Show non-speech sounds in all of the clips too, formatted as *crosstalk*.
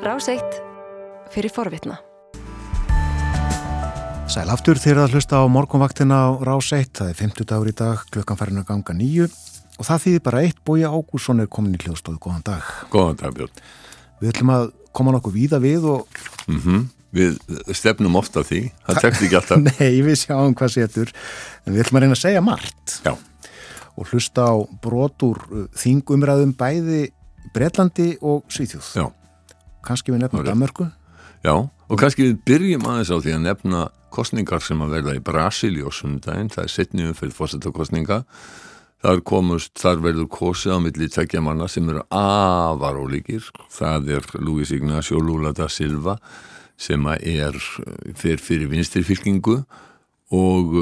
Ráseitt fyrir forvitna. Sæl aftur þegar að hlusta á morgunvaktina á Ráseitt. Það er 50 dagur í dag, klukkan farin að ganga nýju og það þýðir bara eitt bója Ágússon er komin í hljóðstofu. Góðan dag. Góðan dag Björn. Við ætlum að koma nokkuð víða við og... Mm -hmm. Við stefnum ofta því, það tekst ekki alltaf. *laughs* Nei, við sjáum hvað setur, en við ætlum að reyna að segja margt. Já. Og hlusta á brotur þingumræðum bæði Breitlandi og Svíþjóð. Já kannski við nefnum Danmörku. Já, og kannski við byrjum aðeins á því að nefna kostningar sem að verða í Brasíli og sundaginn, það er setni umfylg fórsetakostninga þar komust, þar verður kosið á milli tveggja manna sem eru afar ólíkir, það er Luis Ignacio Lula da Silva sem að er fyrir fyrir vinstri fylkingu og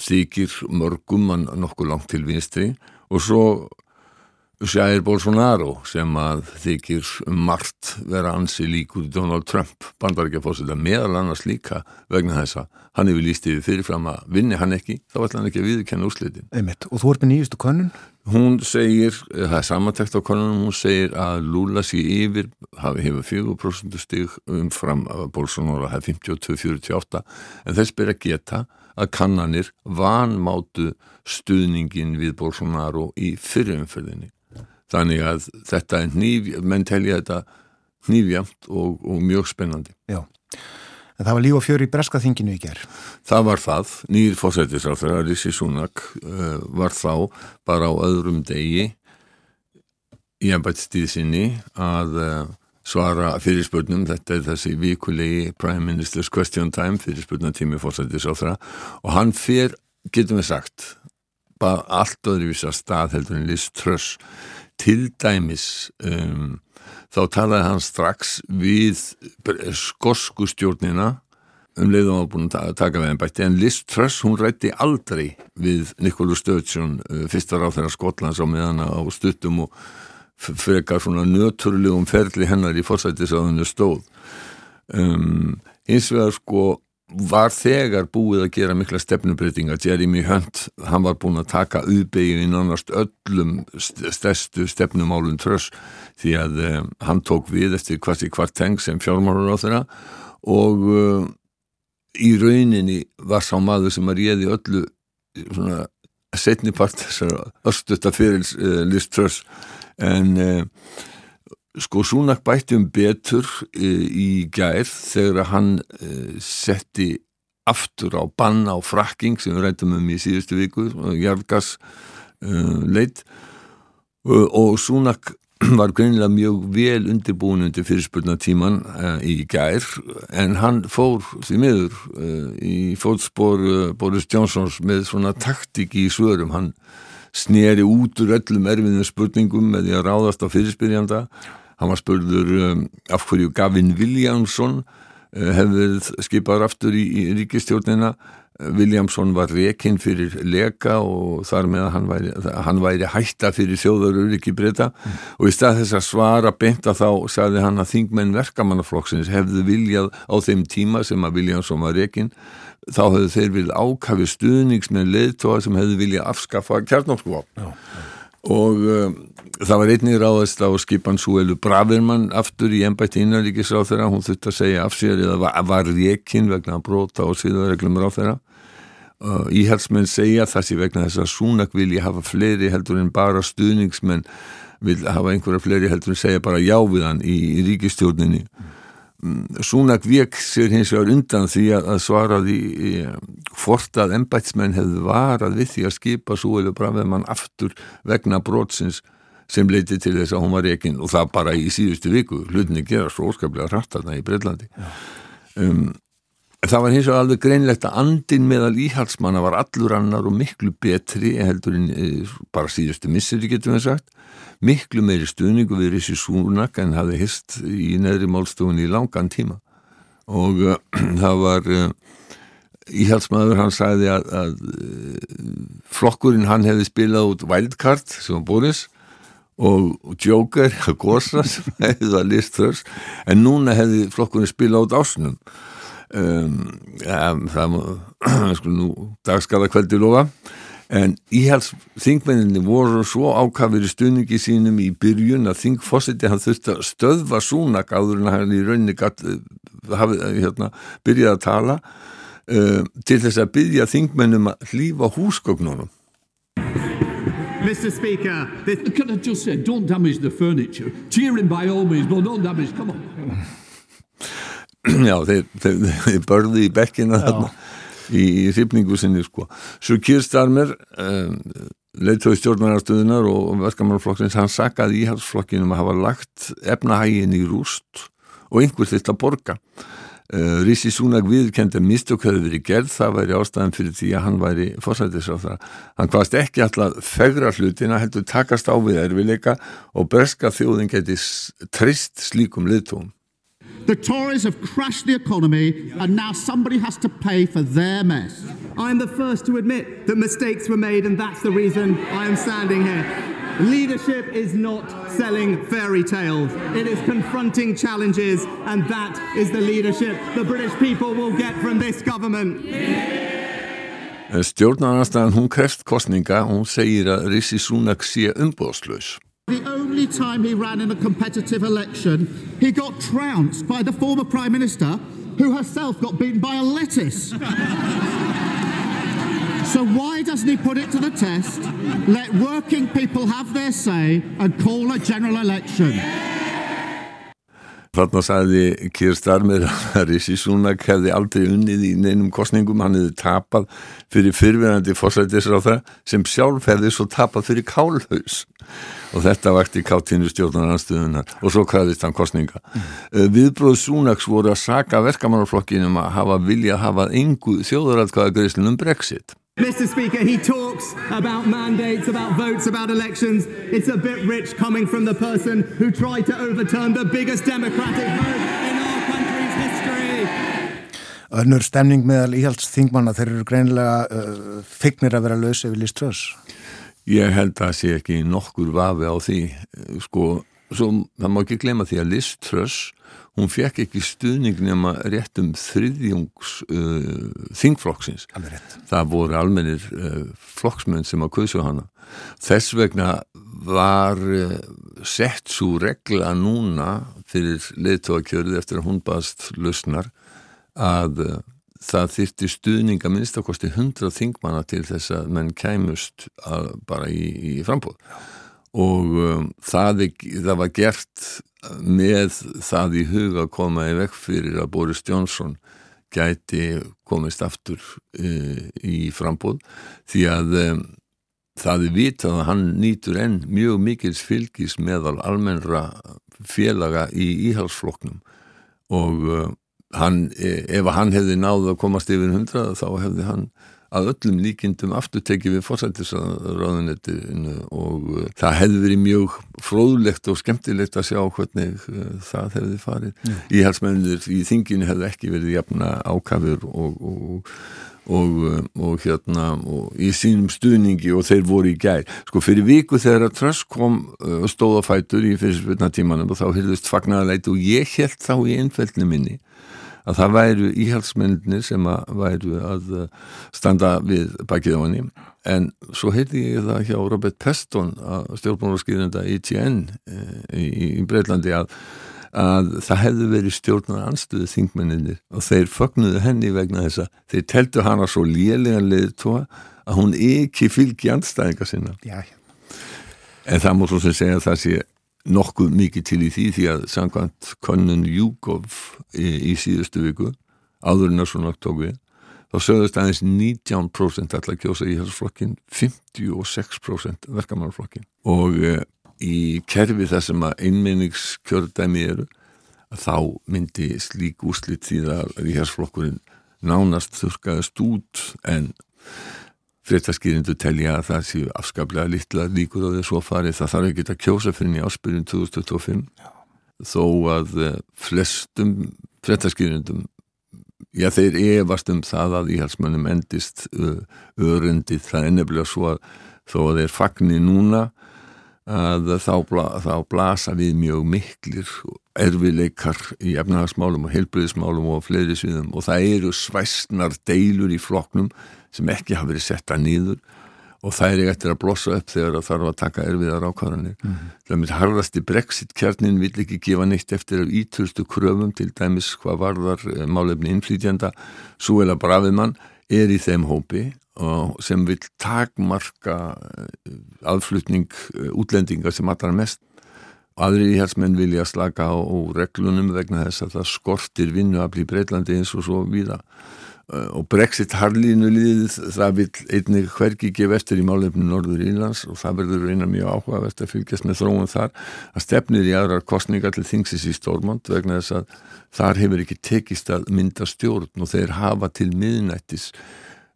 þykir mörgum mann nokkuð langt til vinstri. Og svo Jair Bolsonaro sem að þykir margt vera ansi líkur Donald Trump, bandaríkjafósita meðal annars líka vegna þessa hann hefur líst yfir fyrirfram að vinni hann ekki þá ætla hann ekki að viðkenna úrslitin Einmitt. Og þú ert með nýjustu konun? Hún segir, það er samantækt á konunum hún segir að Lula sé yfir hafi hefur 4% stig umfram að Bolsonaro hafi 52-48 en þess ber að geta að kannanir vanmátu stuðningin við Bolsonaro í fyrirumförðinni þannig að þetta er nýf, menn telja þetta nýfjamt og, og mjög spennandi. Já, en það var líf og fjör í breskaþinginu í gerð. Það var það, nýr fósættisráþur Rissi Súnak uh, var þá bara á öðrum degi í ennbættstíð sinni að uh, svara fyrirspurnum, þetta er þessi vikulegi Prime Minister's Question Time fyrirspurnatími fósættisráþura og hann fer, getum við sagt bara allt öðruvísa stað heldur en Liz Truss til dæmis um, þá talaði hann strax við skosku stjórnina um leiðum að búin að taka við einn bætti en Liz Truss hún rætti aldrei við Nikólu Stöðsjón uh, fyrsta ráð þeirra Skotlands á meðan á stuttum og frekar svona nöturlegum ferli hennar í fórsættisáðinu stóð. Um, hins vegar sko var þegar búið að gera mikla stefnubreitinga Jeremy Hunt, hann var búin að taka auðbegin í nánast öllum stærstu stefnumálun tröss því að um, hann tók við eftir hvart í hvart teng sem fjármálur á þeirra og um, í rauninni var sá maður sem að réði öllu svona setnipart þessar östutta fyrir uh, list tröss en uh, sko Súnak bætti um betur e, í gær þegar hann e, setti aftur á banna á frakking sem við rættum um í síðustu viku jargas e, leitt og Súnak *clears throat* var greinilega mjög vel undirbúin undir fyrirspurnatíman í gær en hann fór því miður í fótspor Boris Johnsons með svona taktik í svörum. Hann sneri út úr öllum erfiðum spurningum með því að ráðast á fyrirspyrjanda Hann var spurður um, af hverju Gavin Williamson uh, hefði skipaður aftur í, í ríkistjórnina. Williamson var rekinn fyrir leka og þar með að hann væri, hann væri hætta fyrir þjóðarur ekki breyta mm. og í stað þess að svara beinta þá sagði hann að þingmenn verkamannaflokksins hefðu viljað á þeim tíma sem að Williamson var rekinn þá hefðu þeir viljað ákafi stuðnings með leðtóa sem hefðu viljað afskaffa kjarnóskuvapn og um, það var einnig ráðast á skipan Súelu Bravermann aftur í ennbætti innanríkisráð þeirra, hún þurfti að segja af sér eða var, var rékin vegna að brota og síðareglum ráð þeirra uh, Íhalsmenn segja þessi vegna þess að Súnak vilji hafa fleiri heldur en bara stuðningsmenn. Vil hafa einhverja fleiri heldur en segja bara já við hann í, í ríkistjórninni Súnak vek sér hins vegar undan því að svara því hvort að ennbætsmenn hefði varað við því að skipa Súelu Bravermann aftur vegna brotsins sem leiti til þess að hún var reygin og það bara í síðustu viku. Hlutinni gera svo óskaplega hratt að það í Breitlandi um, það var hins vegar alveg greinlegt að andin meðal íhalsmanna var allur annar og miklu betri heldur en eh, bara síðustu misseri getum við sagt. Miklu meiri stuðningu við Rissi Súnak en hafði hist í neðri málstofunni í langan tíma. Og uh, *clears throat* það var uh, íhalsmaður hann sagði að, að uh, flokkurinn hann hefði spilað út Wildcard sem var Boris og Joker að Gosa sem *laughs* hefði það list þess en núna hefði flokkurinn spilað út ásnum. Um, ja, það *clears throat* sko nú dagskala kveldi lofa. En íhals þingmenninni voru svo ákafir í stuðningi sínum í byrjun að þingfossiti hann þurfti að stöðva súnak áður en hann í rauninni gatt, hafið, hérna, byrjaði að tala uh, til þess að byrja þingmennum að hlýfa húsgögnunum Mr. Speaker, this... Can I just say, don't damage the furniture. Cheer him by all means, but don't damage. Come on. *clears throat* Já, þeir, þeir, þeir börði í bekkina þarna í, í hrifningu sinni sko. Svo Kýrstarmer um, leittói stjórnarnarstöðunar og verkamannflokksins, hann sakkaði íhalsflokkinum að hafa lagt efnahægin í rúst og einhver þitt að borga Uh, Rísi Súnag viðkendi að mistök hefði verið gerð, það væri ástæðan fyrir því að hann væri fórsættisráþara. Hann hvaðast ekki alltaf fegra hlutina, heldur takast á við erfileika og berska þjóðin geti trist slíkum liðtóm. The Tories have crashed the economy and now somebody has to pay for their mess. I'm the first to admit that mistakes were made and that's the reason I am standing here. Leadership is not selling fairy tales. It is confronting challenges, and that is the leadership the British people will get from this government. Eh, Stjórnarnarstaðan hún kreft kostninga og hún segir að Rissi Súnak sé umbóðslaus. The only time he ran in a competitive election, he got trounced by the former Prime Minister who herself got beaten by a lettuce. *laughs* So why doesn't he put it to the test, let working people have their say and call a general election? Þarna sagði Keir Starmer að *laughs* Rishi Sunak hefði aldrei unnið í neinum kostningum, hann hefði tapað fyrir fyrfinandi fórsættisráð það sem sjálf hefði svo tapað fyrir kálhaus og þetta vakti káttinu stjórnarnarstöðunar og svo kræðist hann kostninga. Mm. Viðbróð Sunaks voru að saka verkamannarflokkinum að hafa vilja að hafa engu þjóðaratkvæða greiðslunum Brexit. Mr. Speaker, he talks about mandates, about votes, about elections. It's a bit rich coming from the person who tried to overturn the biggest democratic vote in our country's history. Önnur stemning meðal íhaldsþingmanna, þeir eru greinilega uh, fignir að vera lausi við Liz Truss. Ég held að það sé ekki nokkur vafi á því, sko, svo, það má ekki glema því að Liz Truss hún fekk ekki stuðning nema rétt um þriðjungs uh, þingflokksins. Það voru almennir uh, flokksmenn sem að kauðsjóða hana. Þess vegna var uh, sett svo regla núna fyrir leðtóakjörði eftir að hún baðast lausnar að uh, það þyrti stuðninga minnstakosti hundra þingmanna til þess að menn kæmust bara í, í frambóð og um, það, það var gert með það í huga að koma í vekk fyrir að Boris Johnson gæti komist aftur e, í frambóð því að e, það er vitað að hann nýtur enn mjög mikils fylgis meðal almennra félaga í íhalsfloknum og e, hann, ef hann hefði náðu að komast yfir hundrað þá hefði hann að öllum líkindum aftur tekið við fórsættisraðunettinu og uh, það hefði verið mjög fróðlegt og skemmtilegt að sjá hvernig uh, það hefði farið. Mm. Íhalsmennir í þinginu hefði ekki verið jafna ákafur og, og, og, uh, og hérna í sínum stuðningi og þeir voru í gær. Sko fyrir viku þegar að Trösk kom stóðafætur í fyrirspilna tímanum og þá hyrðist fagnaðaleit og ég held þá í einfældinu minni að það væru íhaldsmennir sem að væru að uh, standa við bakið á henni en svo heiti ég það hjá Robert Peston stjórnbónarskýrenda ITN eh, í, í Breitlandi að, að það hefði verið stjórnar anstuðu þingmenninir og þeir fögnuðu henni vegna þess að þeir teltu hana svo lélega leðtóa að hún ekki fylgi andstæðinga sinna Já. en það svo sem segja að það sé nokkuð mikið til í því því að samkvæmt konun Júkov í, í síðustu viku áður en að svona tók við þá sögðast aðeins 19% allar kjósa í þessu flokkin 56% verkamannflokkin og e, í kerfi þar sem að einmenningskjördæmi eru þá myndi slík úslitt því að í þessu flokkurinn nánast þurkaðast út en fréttaskýrindu telja að það séu afskaplega litla líkur á þessu farið það þarf ekki að kjósa fyrir í áspyrjun 2025 já. þó að eh, flestum fréttaskýrindum já þeir efast um það að íhalsmönnum endist örundi það er nefnilega svo að þó að þeir fagnir núna að þá, bla, þá blasa við mjög miklir erfileikar í efnahagsmálum og heilbriðismálum og fleiri sviðum og það eru svæstnar deilur í floknum sem ekki hafa verið setta nýður og það er eftir að blossa upp þegar það þarf að taka erfiðar ákvarðanir. Mm -hmm. Það er harðasti brexit kjarnin vil ekki gefa neitt eftir af ítustu kröfum til dæmis hvað varðar eh, málefni innflýtjanda. Súela Bravimann er í þeim hópi sem vil takmarka eh, aðflutning eh, útlendinga sem allra mest. Aðri íhersmenn vilja slaka á reglunum vegna þess að það skortir vinnu að bli Breitlandi eins og svo víða. Eh, og Brexit harlínu liðið það vil einnig hverki gefa eftir í málefnum Norður Írlands og það verður reyna mjög áhugavert að fylgjast með þróun þar. Að stefnir í aðrar kostningar til þingsis í Stórmond vegna þess að þar hefur ekki tekist að mynda stjórn og þeir hafa til miðnættis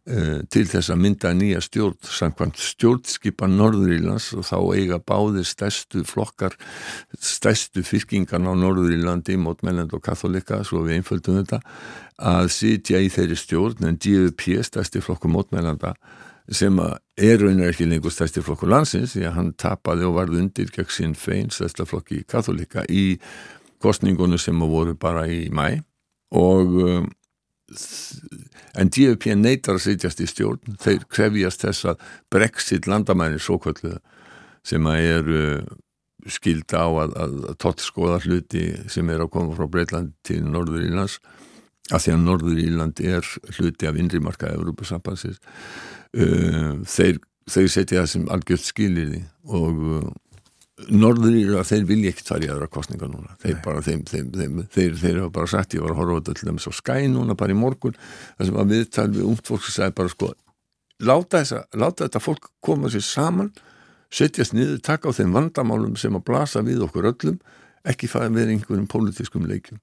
til þess að mynda nýja stjórn samkvæmt stjórnskipa Norður Írlands og þá eiga báðir stærstu flokkar stærstu fyrkingan á Norður Írlandi mótmælend og katholika svo við einföldum þetta að sitja í þeirri stjórn en DUP, stærsti flokku mótmælanda sem er raunar ekki lengur stærsti flokku landsins því að hann tapaði og varði undir gegn sín fein stærsta flokki katholika í kostningunum sem voru bara í mæ og um, en DUP neytar að sitjast í stjórn. Þeir krefjast þess að Brexit landamæni svo kvöldu sem að er uh, skilda á að, að, tóttskoða hluti sem er að koma frá Breitland til Norður Írlands að því að Norður Íland er hluti af innrimarka Európa-sambansins uh, þeir, þeir setja það sem algjört skilir og Norður Íland, þeir vilja ekki þar í aðra kostninga núna. Þeir, bara, þeim, þeim, þeim, þeir, þeir hafa bara sagt, ég var að horfa þetta til dæmis á skæ núna bara í morgun, það sem að viðtal við ungt fólk sem sagði bara sko láta, þessa, láta þetta fólk koma sér saman setjast niður, taka á þeim vandamálum sem að blasa við okkur öllum ekki fara með einhverjum pólitískum leikjum.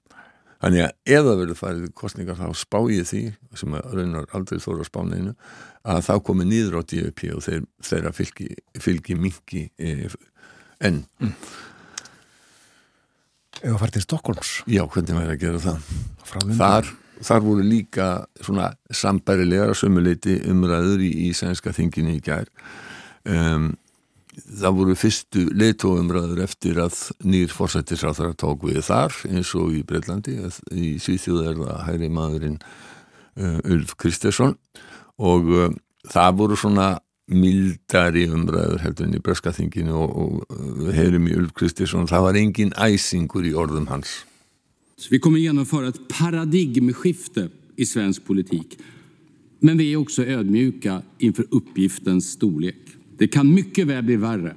Þannig að það verður farið kostningar þá spá ég því, sem að raunar aldrei þóra spáneinu, að þá komi nýður á DUP og þeir, þeirra fylgi, fylgi mingi e, enn. Mm. Eða farið til Stokkólms? Já, hvernig væri að gera það? Þar, þar voru líka svona sambærilegar sömuleiti umræður í, í sænska þinginu í gær. Um, það voru fyrstu leitóumræður eftir að nýr fórsættisráþara tók við þar eins og í Breitlandi í Svíþjóð er það hægri maðurinn uh, Ulf Kristesson og uh, það voru svona mildari umræður heldur enn í Breskaþinginu og, og í Ulf Kristesson það var engin æsingur í orðum hans Vi kommer genomföra ett paradigmskifte i svensk politik men vi är också ödmjuka inför uppgiftens storlek Det kan mycket väl bli värre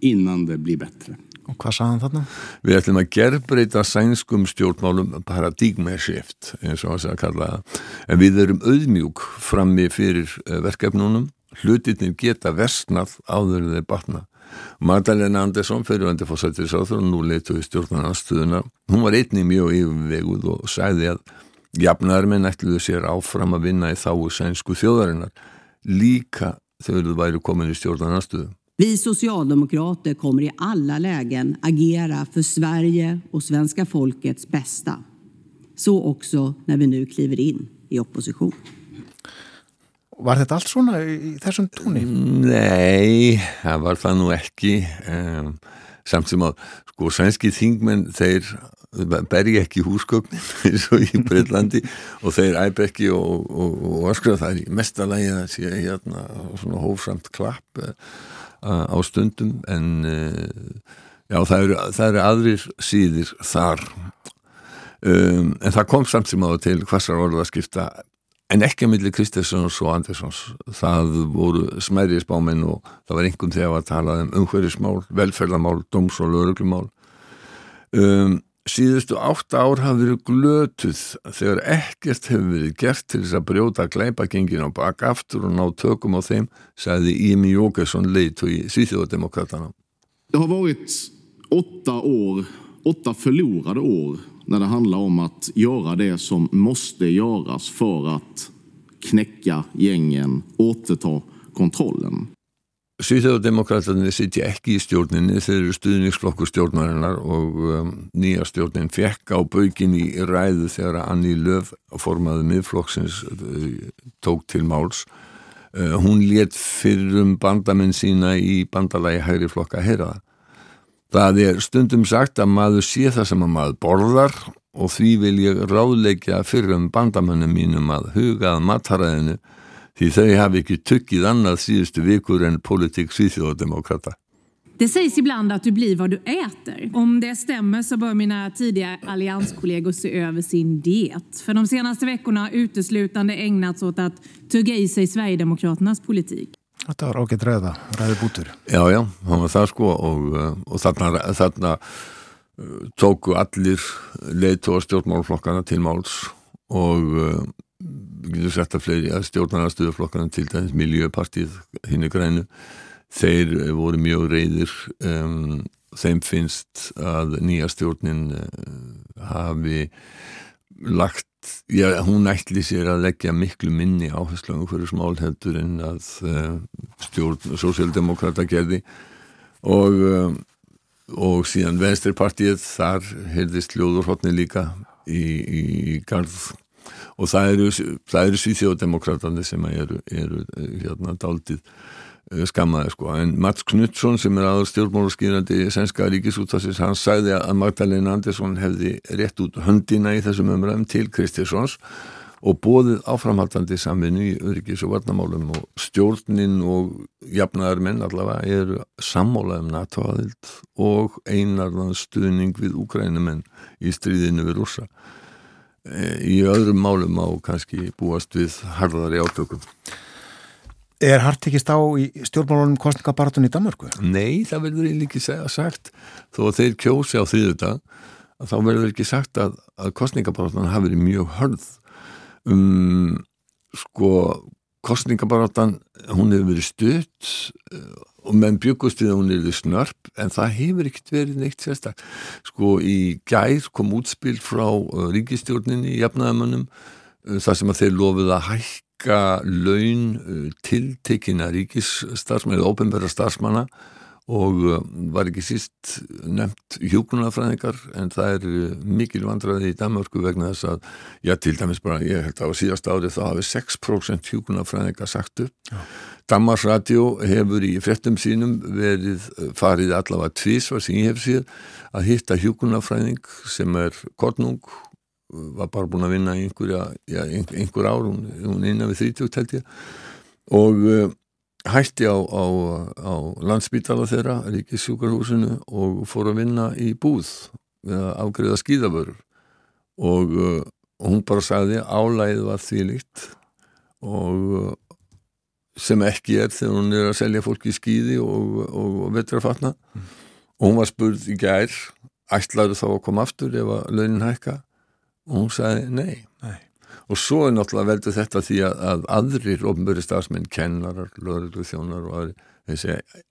innan det blir bättre. Og hvað sagðan þarna? Við ætlum að gerbreyta sænskum stjórnmálum paradigmæshift eins og þess að kalla það. En við erum auðmjúk frammi fyrir eh, verkefnunum. Hlutinir geta versnað áður þeir batna. Magdalena Andersson, fyrirvændi fórsættisáður og nú leitu við stjórnarnarstöðuna. Hún var einnig mjög yfirveguð og sæði að jafnarminn ætluðu sér áfram að vinna í þáu sænsku þjóðarinnar. Líka þegar þú væri komin í i stjórnarnarstöðu. Vi socialdemokrater kommer i alla lägen agera för Sverige och svenska folkets bästa. Så också när vi nu kliver in i opposition. Var þetta allt svona í þessum tóni? Nei, það var það nú ekki. Um, samt sem að sko sænski þingmenn þeir bergi ekki húsgögnin *laughs* eins og í Breitlandi og þeir æp ekki og, og, og öskra það er í mestalagi að sé hérna svona hófsamt klapp uh, á stundum en uh, já það eru, það eru aðrir síðir þar um, en það kom samt sem áður til hvassar orða að skipta en ekki að milli Kristessons og Andersons það voru smæri spáminn og það var einhvern þegar að tala um umhverjismál, velferðamál, doms og lögreglumál um síðustu átta ár hafi verið glötuð þegar ekkert hefur verið gert til þess að brjóta gleipagengin á baka aftur og ná tökum á þeim, sagði Imi Jókesson leit og í Svíþjóðademokratana. Det har varit åtta år, åtta förlorade år när det handlar om att göra det som måste göras för att knäcka gängen, återta kontrollen. Svíþjóðdemokrátarnir sitja ekki í stjórninni þeir eru stuðningsflokkur stjórnarinnar og um, eh, nýja stjórnin fekk á baukin í ræðu þegar Anni Löf formaði miðflokksins eh, tók til máls uh, eh, hún létt fyrrum bandamenn sína í bandalagi hægri flokka heyra það er stundum sagt að maður sé það sem að maður borðar og því vil ég ráðleikja fyrir um bandamennum mínum að hugað mataræðinu Því þau hafi ekki tökkið annað síðustu vikur en politik svíþjóðademokrata. Det sägs ibland att du blir vad du äter. Om det stämmer så bör mina tidigare allianskollegor se över sin diet. För de senaste veckorna har uteslutande ägnats åt att tugga i sig Sverigedemokraternas politik. Þetta var ágætt ræða, ræði bútur. Já, já, hann var það sko og, uh, og þarna, þarna uh, tóku allir leitu og stjórnmálflokkana til máls og við getum sett að fleiri að stjórnarnastuðuflokkana til dæmis Miljöpartið hinn í grænu þeir voru mjög reyðir um, þeim finnst að nýja stjórnin uh, hafi lagt já, hún ætli sér að leggja miklu minni áherslu um hverju smál heldur en að uh, stjórn sósíaldemokrata gerði. Og uh, og síðan venstrepartið þar heyrðist hljóðurhóttni líka í, í, í garð. Og það eru, eru svíþjóðdemokratandi sem eru, eru hérna daldið Eh, skammaði sko, en Mats Knutsson sem er aður stjórnmólaskýrandi í Sænska ríkisútvarsins, hann sagði að Magdalena Andersson hefði rétt út höndina í þessum umræðum til Kristjánsons og bóðið áframhaldandi samvinni í öryggis og varnamálum og stjórnin og jafnaðar menn allavega eru sammólað um NATO-aðild og einarðan stuðning við úkrænumenn í stríðinu við rúsa. Eh, í öðrum málum á kannski búast við harðari átökum. Er hartikist á í stjórnmálunum kostningabaratun í Danmarku? Nei, það verður ekki sagt. Þó að þeir kjósi á þriðuta þá verður ekki sagt að, að kostningabaratun hafi verið mjög hörð. Um, sko kostningabaratan hún hefur verið stutt uh, og við að hún hefur snörp en það hefur ekkert verið neitt sérstak sko í gæð kom útspil frá uh, ríkistjórninni í jafnaðamönnum uh, þar sem að þeir lofið að hækka hækka laun tiltekina ríkisstarfsmann eða ópenbæra starfsmanna og var ekki síst nefnt hjókunarfræðingar en það er mikil vandraði í Danmarku vegna þess að, já til dæmis bara ég held að á síðast árið þá hafi 6% hjókunarfræðingar sagt upp. Danmarks radio hefur í frettum sínum verið farið allavega tvísvar sem ég hef síð að hitta hjókunarfræðing sem er kornung var bara búin að vinna í einhverja, já, einhver ár, hún, hún innan við 30 held ég. Og uh, hætti á, á, á landsbítala þeirra, Ríkissjúkarhúsinu og fór að vinna í búð við að afgriða skýðavörur og, uh, hún bara sagði álæðið var því líkt og uh, sem ekki er þegar hún er að selja fólki í skýði og, og, og vetrafatna mm. og hún var spurð í gær ætlaðu þá að koma aftur ef að launin hækka og hún sagði nei. nei og svo er náttúrulega veldur þetta því að, að aðrir ofnböru stafsmenn, kennarar, lögurlu þjónar og aðri, þeir segja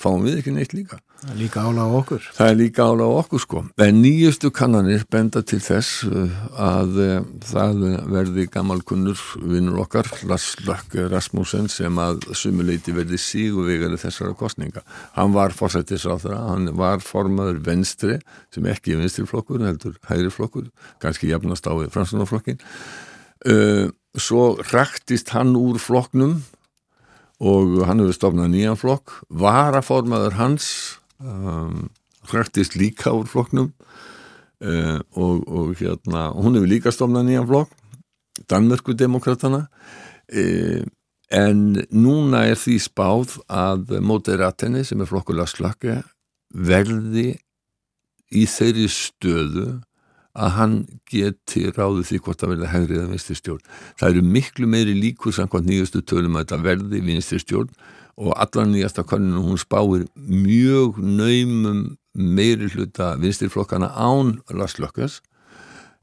fáum við ekki neitt líka. Það er líka ála á okkur. Það er líka ála á okkur sko. En nýjustu kannanir benda til þess uh, að uh, það verði gammalkunnur vinnur okkar Lars Lökke Rasmussen sem að sumuleiti verði síguvegari þessara kostninga hann var fórsættisráþara, hann var formaður venstri sem ekki er venstri flokkur heldur hægri flokkur, kannski jafnast á fransunarflokkin uh, svo ræktist hann úr flokknum og hann hefur stofnað nýjan flokk. Varaformaður hans um, hrættist líka úr flokknum. Uh, og, og hérna hún hefur líka stofnað nýjan flokk Danmörku demokratana uh, en núna er því spáð að Moderatenni sem er flokkulega slakka verði í þeirri stöðu að hann geti ráðið því hvort það verði hægrið að vinstri stjórn. Það eru miklu meiri líkur samkvæmt nýjastu tölum að þetta verði vinstri stjórn og allan nýjasta koninu hún spáir mjög naumum meiri hluta vinstri flokkana án Lars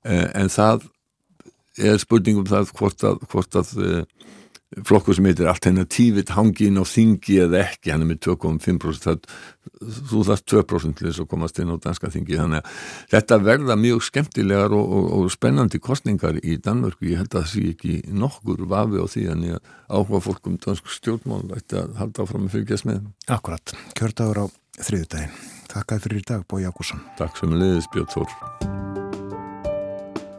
eh, en það er spurningum það hvort að, hvort að eh, flokkur sem heitir alternatífit hangin á þingi eða ekki, hann er með 2,5% þú þarf 2% til þess að komast inn á danska þingi, þannig að þetta verða mjög skemmtilegar og, og, og spennandi kostningar í Danmörku, ég held að það sé ekki nokkur vafi á því en ég áhuga fólkum dansk stjórnmál ætti að halda áfram að fylgjast með. Akkurat, kjördagur á þriðdægin. Takk fyrir í dag, Bói Ágússon. Takk sem leiðis, Björn Þór.